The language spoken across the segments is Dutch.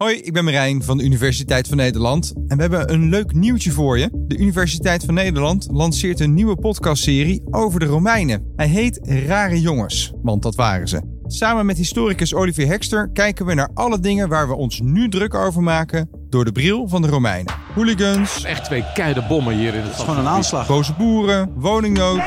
Hoi, ik ben Marijn van de Universiteit van Nederland en we hebben een leuk nieuwtje voor je. De Universiteit van Nederland lanceert een nieuwe podcastserie over de Romeinen. Hij heet Rare Jongens, want dat waren ze. Samen met historicus Olivier Hekster kijken we naar alle dingen waar we ons nu druk over maken door de bril van de Romeinen. Hooligans, Echt twee keiharde bommen hier in het Gewoon een aanslag. boze boeren, woningnood,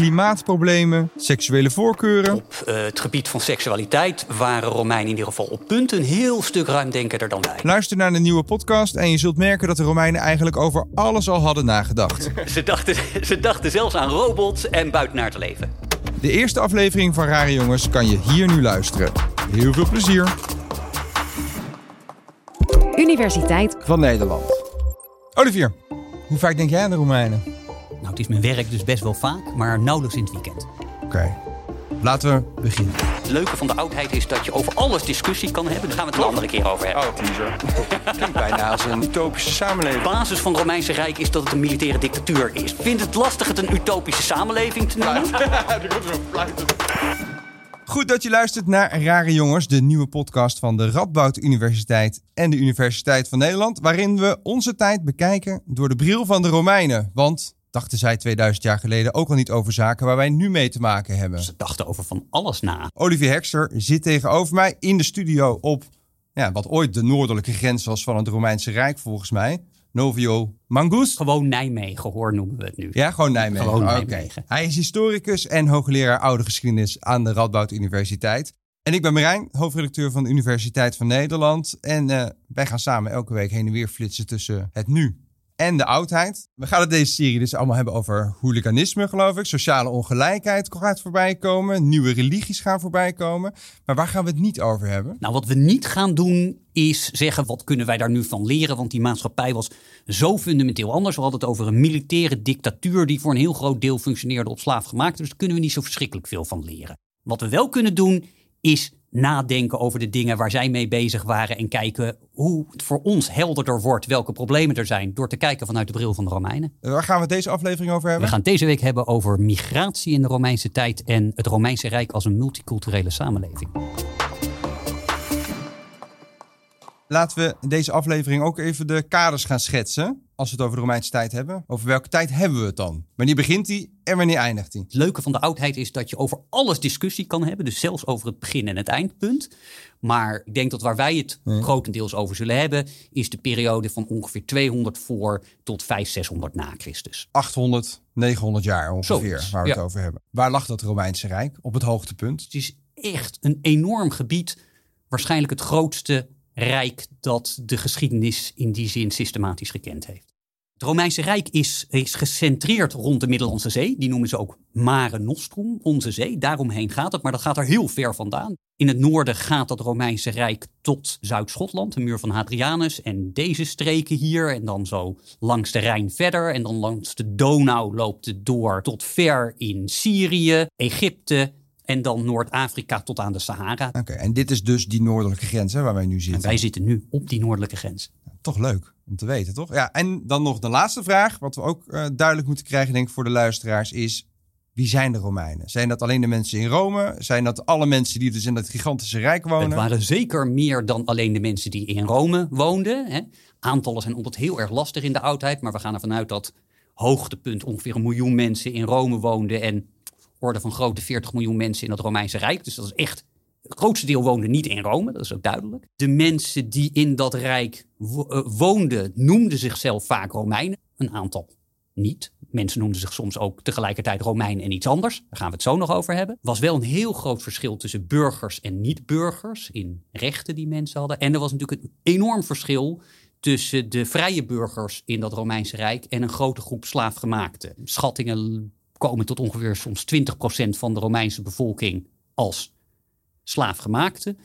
klimaatproblemen, seksuele voorkeuren. Op eh, het gebied van seksualiteit waren Romeinen in ieder geval op punt een heel stuk ruimdenkender dan wij. Luister naar de nieuwe podcast en je zult merken dat de Romeinen eigenlijk over alles al hadden nagedacht. Ze dachten, ze dachten zelfs aan robots en buitenaard leven. De eerste aflevering van Rare Jongens kan je hier nu luisteren. Heel veel plezier Universiteit van Nederland. Olivier, hoe vaak denk jij aan de Romeinen? Nou, het is mijn werk dus best wel vaak, maar nauwelijks in het weekend. Oké, laten we beginnen. Het leuke van de oudheid is dat je over alles discussie kan hebben. Daar gaan we het een andere keer over hebben. Oh, teaser. Klinkt bijna als een utopische samenleving. De basis van het Romeinse Rijk is dat het een militaire dictatuur is. Vindt het lastig het een utopische samenleving te noemen? Goed dat je luistert naar Rare Jongens, de nieuwe podcast van de Radboud Universiteit en de Universiteit van Nederland, waarin we onze tijd bekijken door de bril van de Romeinen. Want, dachten zij 2000 jaar geleden ook al niet over zaken waar wij nu mee te maken hebben. Ze dachten over van alles na. Olivier Hekster zit tegenover mij in de studio op ja, wat ooit de noordelijke grens was van het Romeinse Rijk, volgens mij. Novio Mangus. Gewoon Nijmegen, hoor, noemen we het nu. Ja, gewoon Nijmegen. Gewoon Oké. Nijmegen. Hij is historicus en hoogleraar oude geschiedenis aan de Radboud Universiteit. En ik ben Marijn, hoofdredacteur van de Universiteit van Nederland. En eh, wij gaan samen elke week heen en weer flitsen tussen het nu en de oudheid. We gaan het deze serie dus allemaal hebben over hooliganisme, geloof ik. Sociale ongelijkheid gaat voorbij komen. Nieuwe religies gaan voorbij komen. Maar waar gaan we het niet over hebben? Nou, wat we niet gaan doen is zeggen wat kunnen wij daar nu van leren, want die maatschappij was zo fundamenteel anders. We hadden het over een militaire dictatuur die voor een heel groot deel functioneerde op slaafgemaakte, dus daar kunnen we niet zo verschrikkelijk veel van leren. Wat we wel kunnen doen is nadenken over de dingen waar zij mee bezig waren en kijken hoe het voor ons helderder wordt welke problemen er zijn door te kijken vanuit de bril van de Romeinen. Waar gaan we deze aflevering over We hebben? gaan het deze week hebben over migratie in de Romeinse tijd en het Romeinse Rijk als een multiculturele samenleving. Laten we in deze aflevering ook even de kaders gaan schetsen. Als we het over de Romeinse tijd hebben. Over welke tijd hebben we het dan? Wanneer begint die en wanneer eindigt die? Het leuke van de oudheid is dat je over alles discussie kan hebben. Dus zelfs over het begin en het eindpunt. Maar ik denk dat waar wij het grotendeels over zullen hebben... is de periode van ongeveer 200 voor tot 500, 600 na Christus. 800, 900 jaar ongeveer waar we het over hebben. Waar lag dat Romeinse Rijk? Op het hoogtepunt. Het is echt een enorm gebied. Waarschijnlijk het grootste rijk dat de geschiedenis in die zin systematisch gekend heeft. Het Romeinse Rijk is, is gecentreerd rond de Middellandse Zee. Die noemen ze ook Mare Nostrum, onze zee. Daaromheen gaat het, maar dat gaat er heel ver vandaan. In het noorden gaat dat Romeinse Rijk tot Zuid-Schotland, de muur van Hadrianus. En deze streken hier. En dan zo langs de Rijn verder. En dan langs de Donau loopt het door tot ver in Syrië, Egypte. En dan Noord-Afrika tot aan de Sahara. Oké, en dit is dus die noordelijke grens hè, waar wij nu En zitten. wij zitten nu op die noordelijke grens. Toch leuk om te weten, toch? Ja, en dan nog de laatste vraag, wat we ook eh, duidelijk moeten krijgen, denk ik, voor de luisteraars, is wie zijn de Romeinen? Zijn dat alleen de mensen in Rome? Zijn dat alle mensen die dus in dat gigantische rijk wonen? Het waren zeker meer dan alleen de mensen die in Rome woonden. Hè. Aantallen zijn altijd heel erg lastig in de oudheid, maar we gaan ervan uit dat hoogtepunt ongeveer een miljoen mensen in Rome woonden en orde van grote 40 miljoen mensen in het Romeinse Rijk. Dus dat is echt. Het grootste deel woonde niet in Rome, dat is ook duidelijk. De mensen die in dat rijk eh, woonden, noemden zichzelf vaak Romeinen. Een aantal niet. Mensen noemden zich soms ook tegelijkertijd Romein en iets anders. Daar gaan we het zo nog over hebben. was wel een heel groot verschil tussen burgers en niet-burgers in rechten die mensen hadden. En er was natuurlijk een enorm verschil tussen de vrije burgers in dat Romeinse Rijk en een grote groep slaafgemaakten. Schattingen komen tot ongeveer soms 20% van de Romeinse bevolking als slaafgemaakte.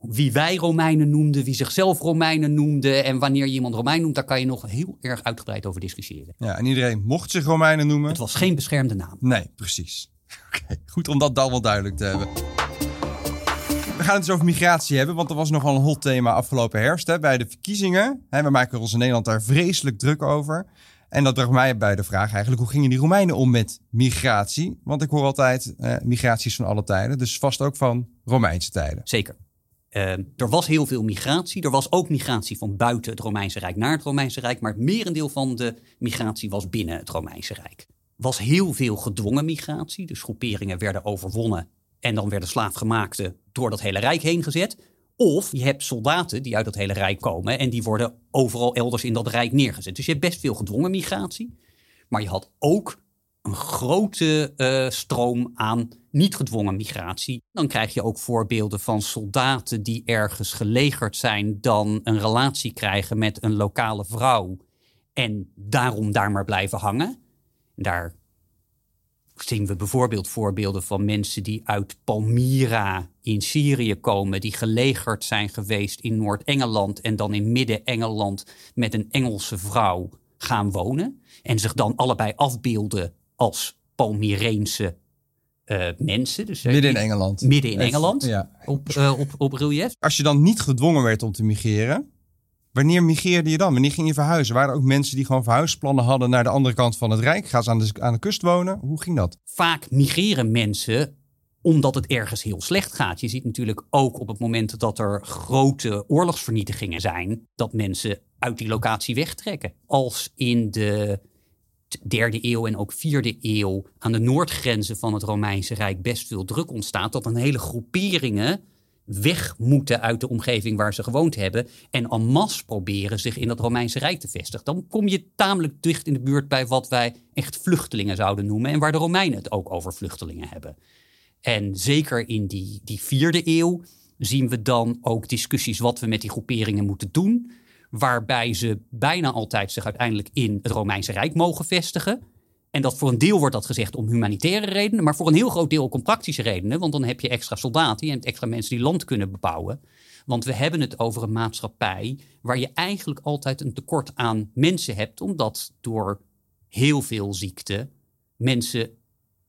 Wie wij Romeinen noemden, wie zichzelf Romeinen noemden en wanneer je iemand Romein noemt, daar kan je nog heel erg uitgebreid over discussiëren. Ja, en iedereen mocht zich Romeinen noemen. Het was geen beschermde naam. Nee, precies. Oké, goed om dat dan wel duidelijk te hebben. We gaan het dus over migratie hebben, want er was nogal een hot thema afgelopen herfst hè, bij de verkiezingen. We maken ons in Nederland daar vreselijk druk over. En dat bracht mij bij de vraag eigenlijk, hoe gingen die Romeinen om met migratie? Want ik hoor altijd, eh, migratie is van alle tijden, dus vast ook van Romeinse tijden. Zeker. Uh, er was heel veel migratie. Er was ook migratie van buiten het Romeinse Rijk naar het Romeinse Rijk. Maar het merendeel van de migratie was binnen het Romeinse Rijk. was heel veel gedwongen migratie. Dus groeperingen werden overwonnen. En dan werden slaafgemaakten door dat hele Rijk heen gezet. Of je hebt soldaten die uit dat hele Rijk komen. En die worden overal elders in dat Rijk neergezet. Dus je hebt best veel gedwongen migratie. Maar je had ook een grote uh, stroom aan niet gedwongen migratie. Dan krijg je ook voorbeelden van soldaten die ergens gelegerd zijn, dan een relatie krijgen met een lokale vrouw en daarom daar maar blijven hangen. Daar zien we bijvoorbeeld voorbeelden van mensen die uit Palmyra in Syrië komen, die gelegerd zijn geweest in Noord-Engeland en dan in Midden-Engeland met een Engelse vrouw gaan wonen en zich dan allebei afbeelden als Palmyreense uh, mensen. Dus, uh, midden in Engeland. Midden in Engeland, ja. op, uh, op, op relief. Als je dan niet gedwongen werd om te migreren, wanneer migreerde je dan? Wanneer ging je verhuizen? Waren er ook mensen die gewoon verhuisplannen hadden naar de andere kant van het Rijk? Gaan ze aan de, aan de kust wonen? Hoe ging dat? Vaak migreren mensen omdat het ergens heel slecht gaat. Je ziet natuurlijk ook op het moment dat er grote oorlogsvernietigingen zijn, dat mensen uit die locatie wegtrekken. Als in de derde eeuw en ook vierde eeuw aan de noordgrenzen van het Romeinse Rijk best veel druk ontstaat, dat een hele groeperingen weg moeten uit de omgeving waar ze gewoond hebben en en masse proberen zich in dat Romeinse Rijk te vestigen. Dan kom je tamelijk dicht in de buurt bij wat wij echt vluchtelingen zouden noemen en waar de Romeinen het ook over vluchtelingen hebben. En zeker in die, die vierde eeuw zien we dan ook discussies wat we met die groeperingen moeten doen waarbij ze bijna altijd zich uiteindelijk in het Romeinse Rijk mogen vestigen. En dat voor een deel wordt dat gezegd om humanitaire redenen, maar voor een heel groot deel ook om praktische redenen. Want dan heb je extra soldaten en extra mensen die land kunnen bebouwen. Want we hebben het over een maatschappij waar je eigenlijk altijd een tekort aan mensen hebt, omdat door heel veel ziekte mensen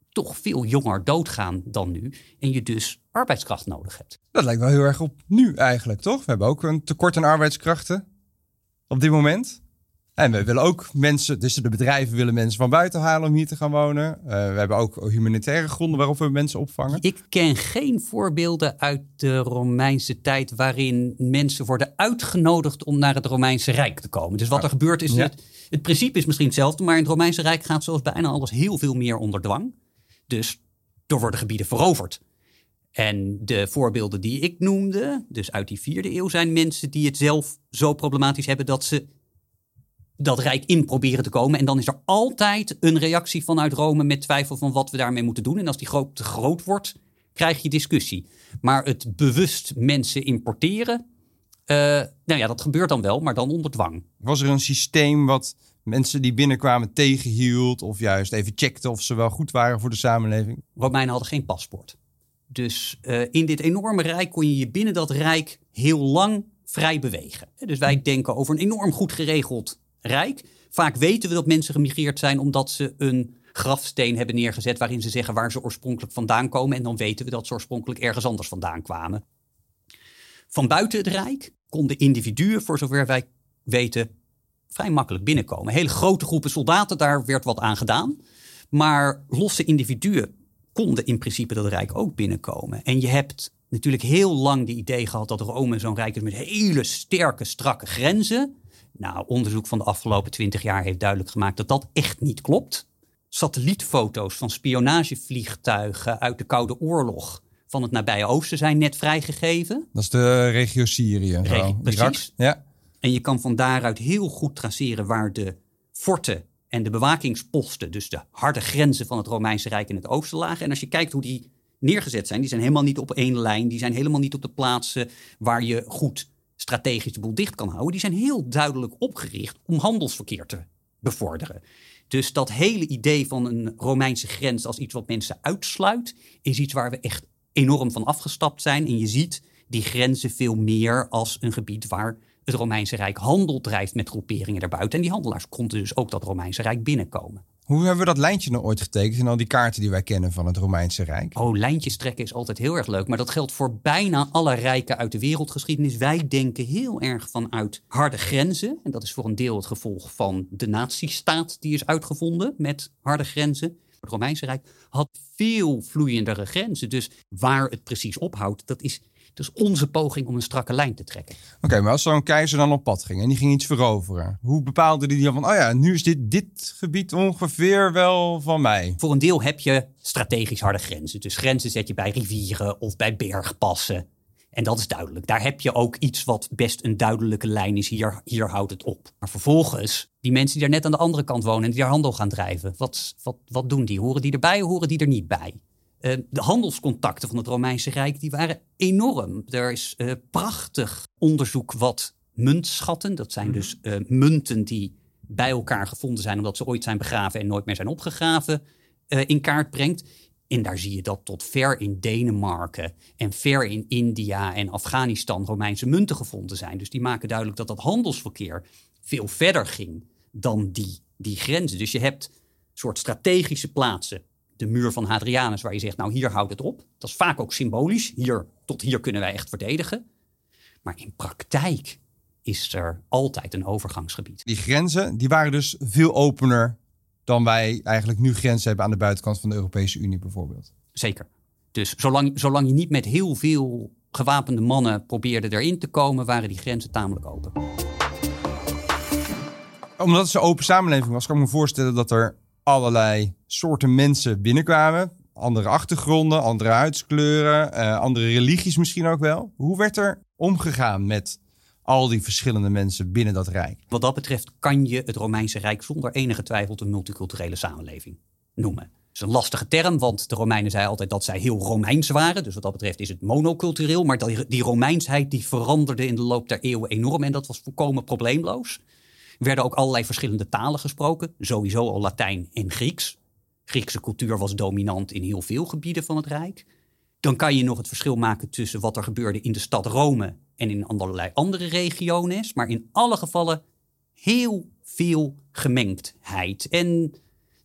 toch veel jonger doodgaan dan nu. En je dus arbeidskracht nodig hebt. Dat lijkt wel heel erg op nu eigenlijk, toch? We hebben ook een tekort aan arbeidskrachten op dit moment. En we willen ook mensen, dus de bedrijven willen mensen van buiten halen om hier te gaan wonen. Uh, we hebben ook humanitaire gronden waarop we mensen opvangen. Ik ken geen voorbeelden uit de Romeinse tijd waarin mensen worden uitgenodigd om naar het Romeinse Rijk te komen. Dus wat er gebeurt is, het, het principe is misschien hetzelfde, maar in het Romeinse Rijk gaat zoals bijna alles heel veel meer onder dwang. Dus er worden gebieden veroverd. En de voorbeelden die ik noemde, dus uit die vierde eeuw, zijn mensen die het zelf zo problematisch hebben dat ze dat rijk in proberen te komen. En dan is er altijd een reactie vanuit Rome met twijfel van wat we daarmee moeten doen. En als die groot te groot wordt, krijg je discussie. Maar het bewust mensen importeren, uh, nou ja, dat gebeurt dan wel, maar dan onder dwang. Was er een systeem wat mensen die binnenkwamen tegenhield of juist even checkte of ze wel goed waren voor de samenleving? Romeinen hadden geen paspoort. Dus uh, in dit enorme rijk kon je je binnen dat rijk heel lang vrij bewegen. Dus wij denken over een enorm goed geregeld rijk. Vaak weten we dat mensen gemigreerd zijn omdat ze een grafsteen hebben neergezet waarin ze zeggen waar ze oorspronkelijk vandaan komen. En dan weten we dat ze oorspronkelijk ergens anders vandaan kwamen. Van buiten het rijk konden individuen, voor zover wij weten, vrij makkelijk binnenkomen. Hele grote groepen soldaten, daar werd wat aan gedaan. Maar losse individuen konden in principe dat rijk ook binnenkomen. En je hebt natuurlijk heel lang de idee gehad dat Rome zo'n rijk is met hele sterke, strakke grenzen. Nou, onderzoek van de afgelopen twintig jaar heeft duidelijk gemaakt dat dat echt niet klopt. Satellietfoto's van spionagevliegtuigen uit de Koude Oorlog van het nabije Oosten zijn net vrijgegeven. Dat is de regio Syrië. precies. Ja. En je kan van daaruit heel goed traceren waar de forten en de bewakingsposten, dus de harde grenzen van het Romeinse Rijk in het oosten lagen. En als je kijkt hoe die neergezet zijn, die zijn helemaal niet op één lijn, die zijn helemaal niet op de plaatsen waar je goed strategisch de boel dicht kan houden. Die zijn heel duidelijk opgericht om handelsverkeer te bevorderen. Dus dat hele idee van een Romeinse grens als iets wat mensen uitsluit, is iets waar we echt enorm van afgestapt zijn. En je ziet die grenzen veel meer als een gebied waar het Romeinse Rijk handel drijft met groeperingen daarbuiten. En die handelaars konden dus ook dat Romeinse Rijk binnenkomen. Hoe hebben we dat lijntje nou ooit getekend in al die kaarten die wij kennen van het Romeinse Rijk? Oh, lijntjes trekken is altijd heel erg leuk. Maar dat geldt voor bijna alle rijken uit de wereldgeschiedenis. Wij denken heel erg vanuit harde grenzen. En dat is voor een deel het gevolg van de natiestaat die is uitgevonden met harde grenzen. Het Romeinse Rijk had veel vloeiendere grenzen. Dus waar het precies ophoudt, dat is Dus onze poging om een strakke lijn te trekken. Oké, maar als zo'n keizer dan op pad ging en die ging iets veroveren, hoe bepaalde die dan van, oh ja, nu is dit, dit gebied ongeveer wel van mij? Voor een deel heb je strategisch harde grenzen. Dus grenzen zet je bij rivieren of bij bergpassen. En dat is duidelijk. Daar heb je ook iets wat best een duidelijke lijn is. Hier, hier houdt het op. Maar vervolgens, die mensen die daar net aan de andere kant wonen en die daar handel gaan drijven, wat, wat, wat doen die? Horen die erbij, horen die er niet bij? Uh, de handelscontacten van het Romeinse Rijk die waren enorm. Er is uh, prachtig onderzoek wat muntschatten, dat zijn dus uh, munten die bij elkaar gevonden zijn omdat ze ooit zijn begraven en nooit meer zijn opgegraven, in kaart brengt. En daar zie je dat tot ver in Denemarken en ver in India en Afghanistan Romeinse munten gevonden zijn. Dus die maken duidelijk dat dat handelsverkeer veel verder ging dan die, die grenzen. Dus je hebt soort strategische plaatsen. De muur van Hadrianus, waar je zegt, nou hier houdt het op. Dat is vaak ook symbolisch. Hier, tot hier kunnen wij echt verdedigen. Maar in praktijk is er altijd een overgangsgebied. Die grenzen die waren dus veel opener dan wij eigenlijk nu grenzen hebben aan de buitenkant van de Europese Unie bijvoorbeeld. Zeker. Dus zolang, zolang je niet met heel veel gewapende mannen probeerde erin te komen, waren die grenzen tamelijk open. Omdat het zo'n open samenleving was, kan ik me voorstellen dat er allerlei soorten mensen binnenkwamen. Andere achtergronden, andere huidskleuren, uh, andere religies misschien ook wel. Hoe werd er omgegaan met al die verschillende mensen binnen dat rijk. Wat dat betreft kan je het Romeinse Rijk zonder enige twijfel een multiculturele samenleving noemen. Dat is een lastige term, want de Romeinen zeiden altijd dat zij heel Romeins waren. Dus wat dat betreft is het monocultureel. Maar die Romeinsheid die veranderde in de loop der eeuwen enorm en dat was volkomen probleemloos. Er werden ook allerlei verschillende talen gesproken. Sowieso al Latijn en Grieks. Griekse cultuur was dominant in heel veel gebieden van het Rijk. Dan kan je nog het verschil maken tussen wat er gebeurde in de stad Rome en in allerlei andere regionen. Maar in alle gevallen heel veel gemengdheid. En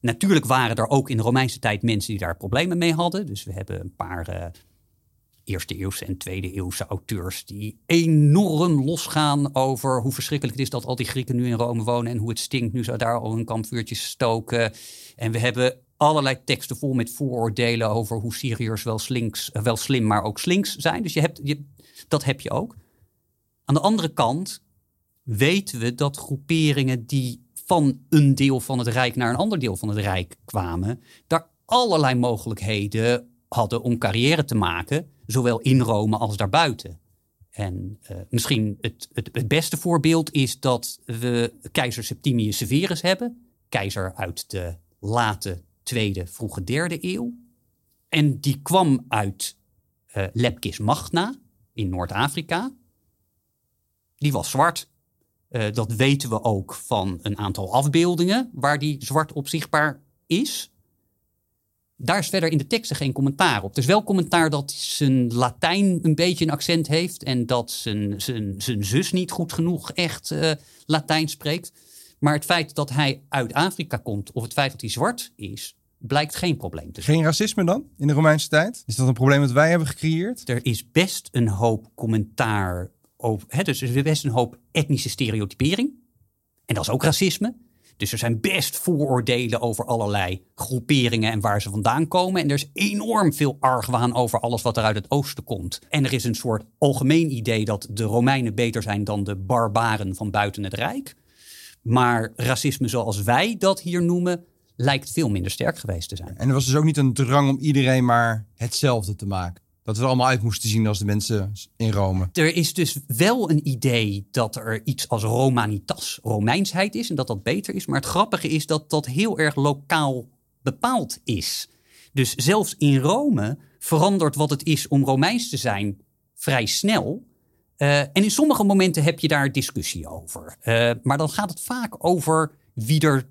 natuurlijk waren er ook in de Romeinse tijd mensen die daar problemen mee hadden. Dus we hebben een paar uh, eerste eeuwse en tweede eeuwse auteurs die enorm losgaan over hoe verschrikkelijk het is dat al die Grieken nu in Rome wonen en hoe het stinkt nu ze daar al een kampvuurtje stoken. En we hebben allerlei teksten vol met vooroordelen over hoe Syriërs wel, slinks, wel slim, maar ook slinks zijn. Dus je hebt, je, dat heb je ook. Aan de andere kant weten we dat groeperingen die van een deel van het Rijk naar een ander deel van het Rijk kwamen, daar allerlei mogelijkheden hadden om carrière te maken, zowel in Rome als daarbuiten. En uh, misschien het, het, het, beste voorbeeld is dat we keizer Septimius Severus hebben, keizer uit de late tweede, vroege derde eeuw. En die kwam uit uh, Lepkis Magna in Noord-Afrika die was zwart. Uh, dat weten we ook van een aantal afbeeldingen waar die zwart op zichtbaar is. Daar is verder in de teksten geen commentaar op. Er is wel commentaar dat zijn Latijn een beetje een accent heeft en dat zijn, zijn, zus niet goed genoeg echt uh, Latijn spreekt. Maar het feit dat hij uit Afrika komt of het feit dat hij zwart is, blijkt geen probleem te zijn. Geen racisme dan in de Romeinse tijd? Is dat een probleem dat wij hebben gecreëerd? Er is best een hoop commentaar over, hè, dus er is best een hoop etnische stereotypering. En dat is ook racisme. Dus er zijn best vooroordelen over allerlei groeperingen en waar ze vandaan komen. En er is enorm veel argwaan over alles wat er uit het oosten komt. En er is een soort algemeen idee dat de Romeinen beter zijn dan de barbaren van buiten het Rijk. Maar racisme zoals wij dat hier noemen, lijkt veel minder sterk geweest te zijn. En er was dus ook niet een drang om iedereen maar hetzelfde te maken. Dat we er allemaal uit moesten zien als de mensen in Rome. Er is dus wel een idee dat er iets als Romanitas, Romeinsheid is en dat dat beter is. Maar het grappige is dat dat heel erg lokaal bepaald is. Dus zelfs in Rome verandert wat het is om Romeins te zijn vrij snel. Uh, en in sommige momenten heb je daar discussie over. Uh, maar dan gaat het vaak over wie er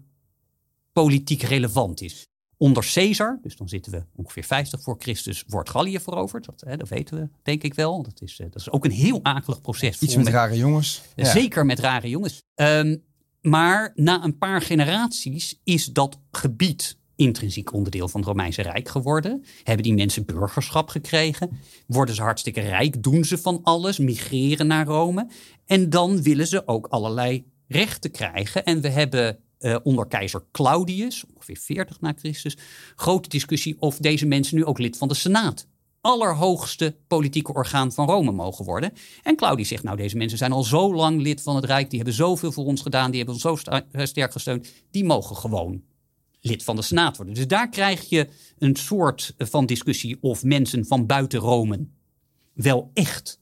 politiek relevant is onder Caesar, dus dan zitten we ongeveer 50 voor Christus, wordt Gallië veroverd. Dat, hè, dat weten we, denk ik wel. Dat is, uh, dat is ook een heel akelig proces. Iets met, rare jongens. Zeker met rare jongens. Um, maar na een paar generaties is dat gebied intrinsiek onderdeel van het Romeinse Rijk geworden. Hebben die mensen burgerschap gekregen? Worden ze hartstikke rijk? Doen ze van alles? Migreren naar Rome? En dan willen ze ook allerlei rechten krijgen. En we hebben uh, onder keizer Claudius, ongeveer 40 na Christus, grote discussie of deze mensen nu ook lid van de Senaat allerhoogste politieke orgaan van Rome mogen worden. En Claudius zegt, nou deze mensen zijn al zo lang lid van het Rijk, die hebben zoveel voor ons gedaan, die hebben ons zo eh, sterk gesteund, die mogen gewoon lid van de Senaat worden. Dus daar krijg je een soort van discussie of mensen van buiten Rome wel echt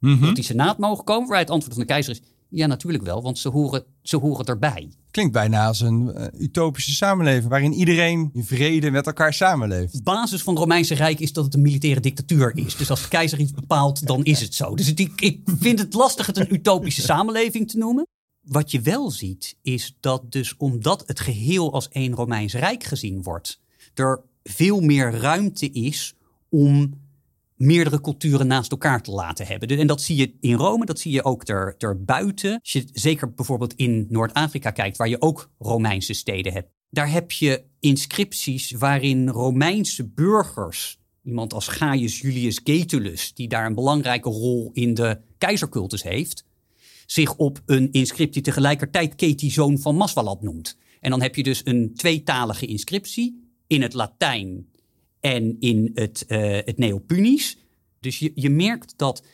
tot die Senaat mogen komen. Waarbij het antwoord van de keizer is, ja natuurlijk wel, want ze horen, ze horen erbij. Klinkt bijna als een eh, utopische samenleving waarin iedereen in vrede met elkaar samenleeft. De basis van het Romeinse Rijk is dat het een militaire dictatuur is. Dus als de keizer iets bepaalt, dan is het zo. Dus het, ik, ik vind het lastig het een utopische samenleving te noemen. Wat je wel ziet, is dat dus omdat het geheel als één Romeins Rijk gezien wordt, er veel meer ruimte is om meerdere culturen naast elkaar te laten hebben. En dat zie je in Rome, dat zie je ook er, erbuiten. Als je zeker bijvoorbeeld in Noord-Afrika kijkt, waar je ook Romeinse steden hebt. Daar heb je inscripties waarin Romeinse burgers, iemand als Gaius Julius Getulus, die daar een belangrijke rol in de keizercultus heeft, zich op een inscriptie tegelijkertijd Keti, zoon van Maswalat noemt. En dan heb je dus een tweetalige inscriptie in het Latijn en in het, eh het Neopunisch. Dus je, je merkt dat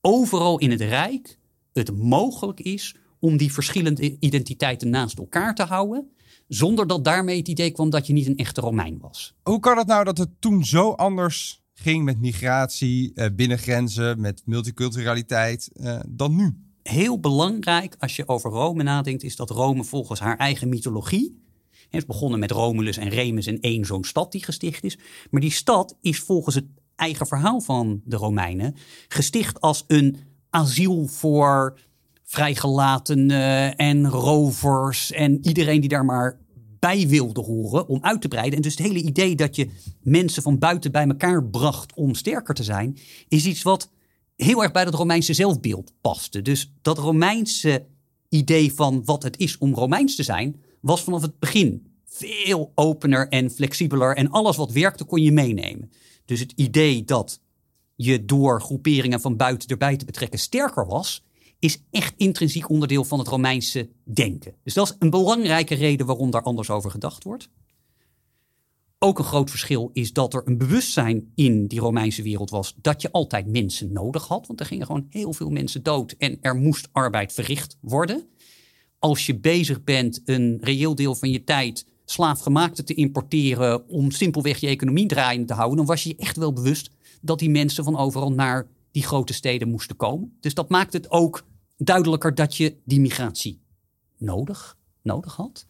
overal in het Rijk het mogelijk is om die verschillende identiteiten naast elkaar te houden, zonder dat daarmee het idee kwam dat je niet een echte Romein was. Hoe kan het nou dat het toen zo anders ging met migratie, eh, binnengrenzen, met multiculturaliteit eh, dan nu? Heel belangrijk als je over Rome nadenkt, is dat Rome volgens haar eigen mythologie. Het is begonnen met Romulus en Remus en één zo'n stad die gesticht is. Maar die stad is volgens het eigen verhaal van de Romeinen gesticht als een asiel voor vrijgelatenen en rovers en iedereen die daar maar bij wilde horen om uit te breiden. En dus het hele idee dat je mensen van buiten bij elkaar bracht om sterker te zijn, is iets wat heel erg bij dat Romeinse zelfbeeld paste. Dus dat Romeinse idee van wat het is om Romeins te zijn, was vanaf het begin veel opener en flexibeler. En alles wat werkte kon je meenemen. Dus het idee dat je door groeperingen van buiten erbij te betrekken sterker was, is echt intrinsiek onderdeel van het Romeinse denken. Dus dat is een belangrijke reden waarom daar anders over gedacht wordt. Ook een groot verschil is dat er een bewustzijn in die Romeinse wereld was dat je altijd mensen nodig had. Want er gingen gewoon heel veel mensen dood en er moest arbeid verricht worden. Als je bezig bent een reëel deel van je tijd slaafgemaakte te importeren om simpelweg je economie draaiende te houden, dan was je je echt wel bewust dat die mensen van overal naar die grote steden moesten komen. Dus dat maakt het ook duidelijker dat je die migratie nodig, nodig had.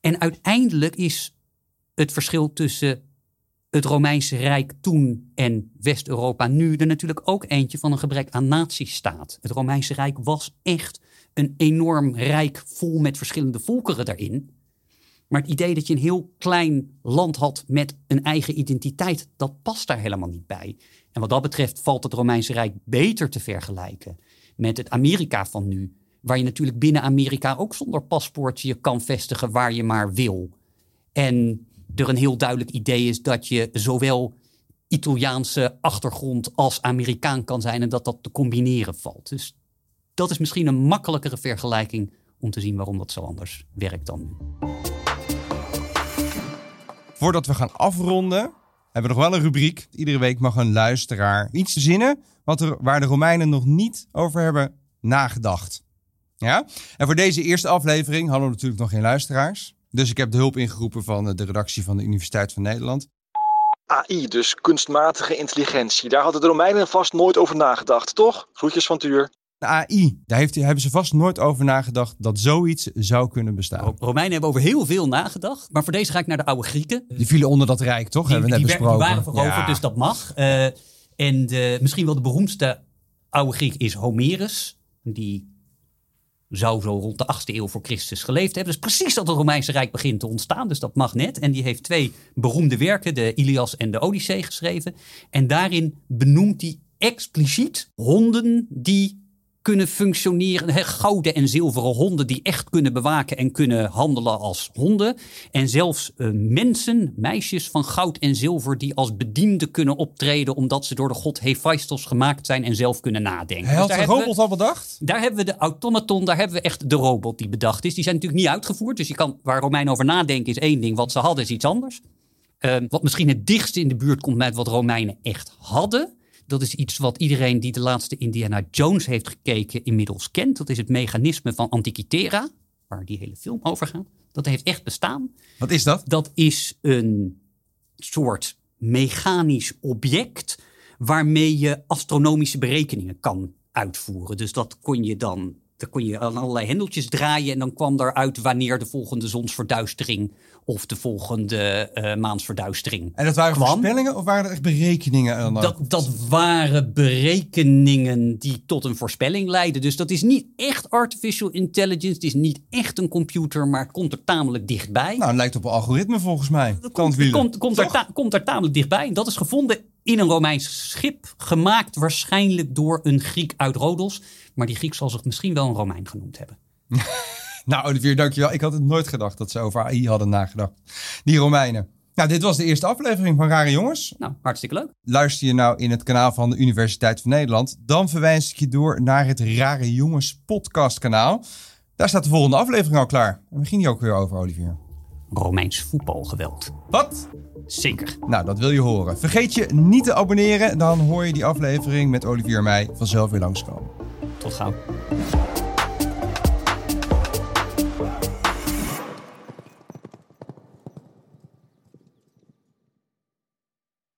En uiteindelijk is het verschil tussen het Romeinse Rijk toen en West-Europa nu er natuurlijk ook eentje van een gebrek aan natiestaat. Het Romeinse Rijk was echt een enorm rijk vol met verschillende volkeren daarin. Maar het idee dat je een heel klein land had met een eigen identiteit, dat past daar helemaal niet bij. En wat dat betreft valt het Romeinse Rijk beter te vergelijken met het Amerika van nu. Waar je natuurlijk binnen Amerika ook zonder paspoort je kan vestigen waar je maar wil. En er een heel duidelijk idee is dat je zowel Italiaanse achtergrond als Amerikaan kan zijn en dat dat te combineren valt. Dus dat is misschien een makkelijkere vergelijking om te zien waarom dat zo anders werkt dan nu. Voordat we gaan afronden, hebben we nog wel een rubriek. Iedere week mag een luisteraar iets verzinnen wat er, waar de Romeinen nog niet over hebben nagedacht. Ja? En voor deze eerste aflevering hadden we natuurlijk nog geen luisteraars. Dus ik heb de hulp ingeroepen van de redactie van de Universiteit van Nederland. AI, dus kunstmatige intelligentie. Daar hadden de Romeinen vast nooit over nagedacht, toch? Groetjes van Tuur. De AI, daar heeft, hebben ze vast nooit over nagedacht dat zoiets zou kunnen bestaan. Romeinen hebben over heel veel nagedacht. Maar voor deze ga ik naar de oude Grieken. Die vielen onder dat rijk, toch? Die, hebben we net die, besproken. die waren veroverd, Ja. dus dat mag. Eh, en de, misschien wel de beroemdste oude Griek is Homerus. Die zou zo rond de 8e eeuw voor Christus geleefd hebben. Dus precies dat het Romeinse Rijk begint te ontstaan. Dus dat mag net. En die heeft twee beroemde werken, de Ilias en de Odyssee, geschreven. En daarin benoemt hij expliciet honden die kunnen functioneren. Gouden en zilveren honden die echt kunnen bewaken en kunnen handelen als honden. En zelfs eh, mensen, meisjes van goud en zilver, die als bedienden kunnen optreden. omdat ze door de god Hephaistos gemaakt zijn en zelf kunnen nadenken. Hij Dus had daar de we- robot al bedacht? daar hebben we de automaton, daar hebben we echt de robot die bedacht is. Die zijn natuurlijk niet uitgevoerd. Dus je kan, waar Romein over nadenken is één ding. Wat ze hadden is iets anders. Ehm, wat misschien het dichtste in de buurt komt met wat Romeinen echt hadden. Dat is iets wat iedereen die de laatste Indiana Jones heeft gekeken inmiddels kent. Dat is het mechanisme van Antikythera, waar die hele film over gaat. Dat heeft echt bestaan. Wat is dat? Dat is een soort mechanisch object waarmee je astronomische berekeningen kan uitvoeren. Dus dat kon je dan, dan kon je aan allerlei hendeltjes draaien en dan kwam eruit wanneer de volgende zonsverduistering of de volgende eh, maansverduistering En dat waren kwam. voorspellingen of waren er echt berekeningen? Dat, dat waren berekeningen die tot een voorspelling leidden. Dus dat is niet echt artificial intelligence. Het is niet echt een computer, maar het komt er tamelijk dichtbij. Nou, het lijkt op een algoritme volgens mij. Dat komt, komt, komt, er Toch? ta- komt er tamelijk dichtbij. En dat is gevonden in een Romeins schip. Gemaakt waarschijnlijk door een Griek uit Rodos. Maar die Griek zal zich misschien wel een Romein genoemd hebben. Nou, Olivier, dankjewel. Ik had het nooit gedacht dat ze over AI hadden nagedacht. Die Romeinen. Nou, dit was de eerste aflevering van Rare Jongens. Nou, hartstikke leuk. Luister je nou in het kanaal van de Universiteit van Nederland, dan verwijs ik je door naar het Rare Jongens podcast kanaal. Daar staat de volgende aflevering al klaar. En we gingen hier ook weer over, Olivier. Romeins voetbalgeweld. Wat? Zeker. Nou, dat wil je horen. Vergeet je niet te abonneren, dan hoor je die aflevering met Olivier en mij vanzelf weer langskomen. Tot gauw.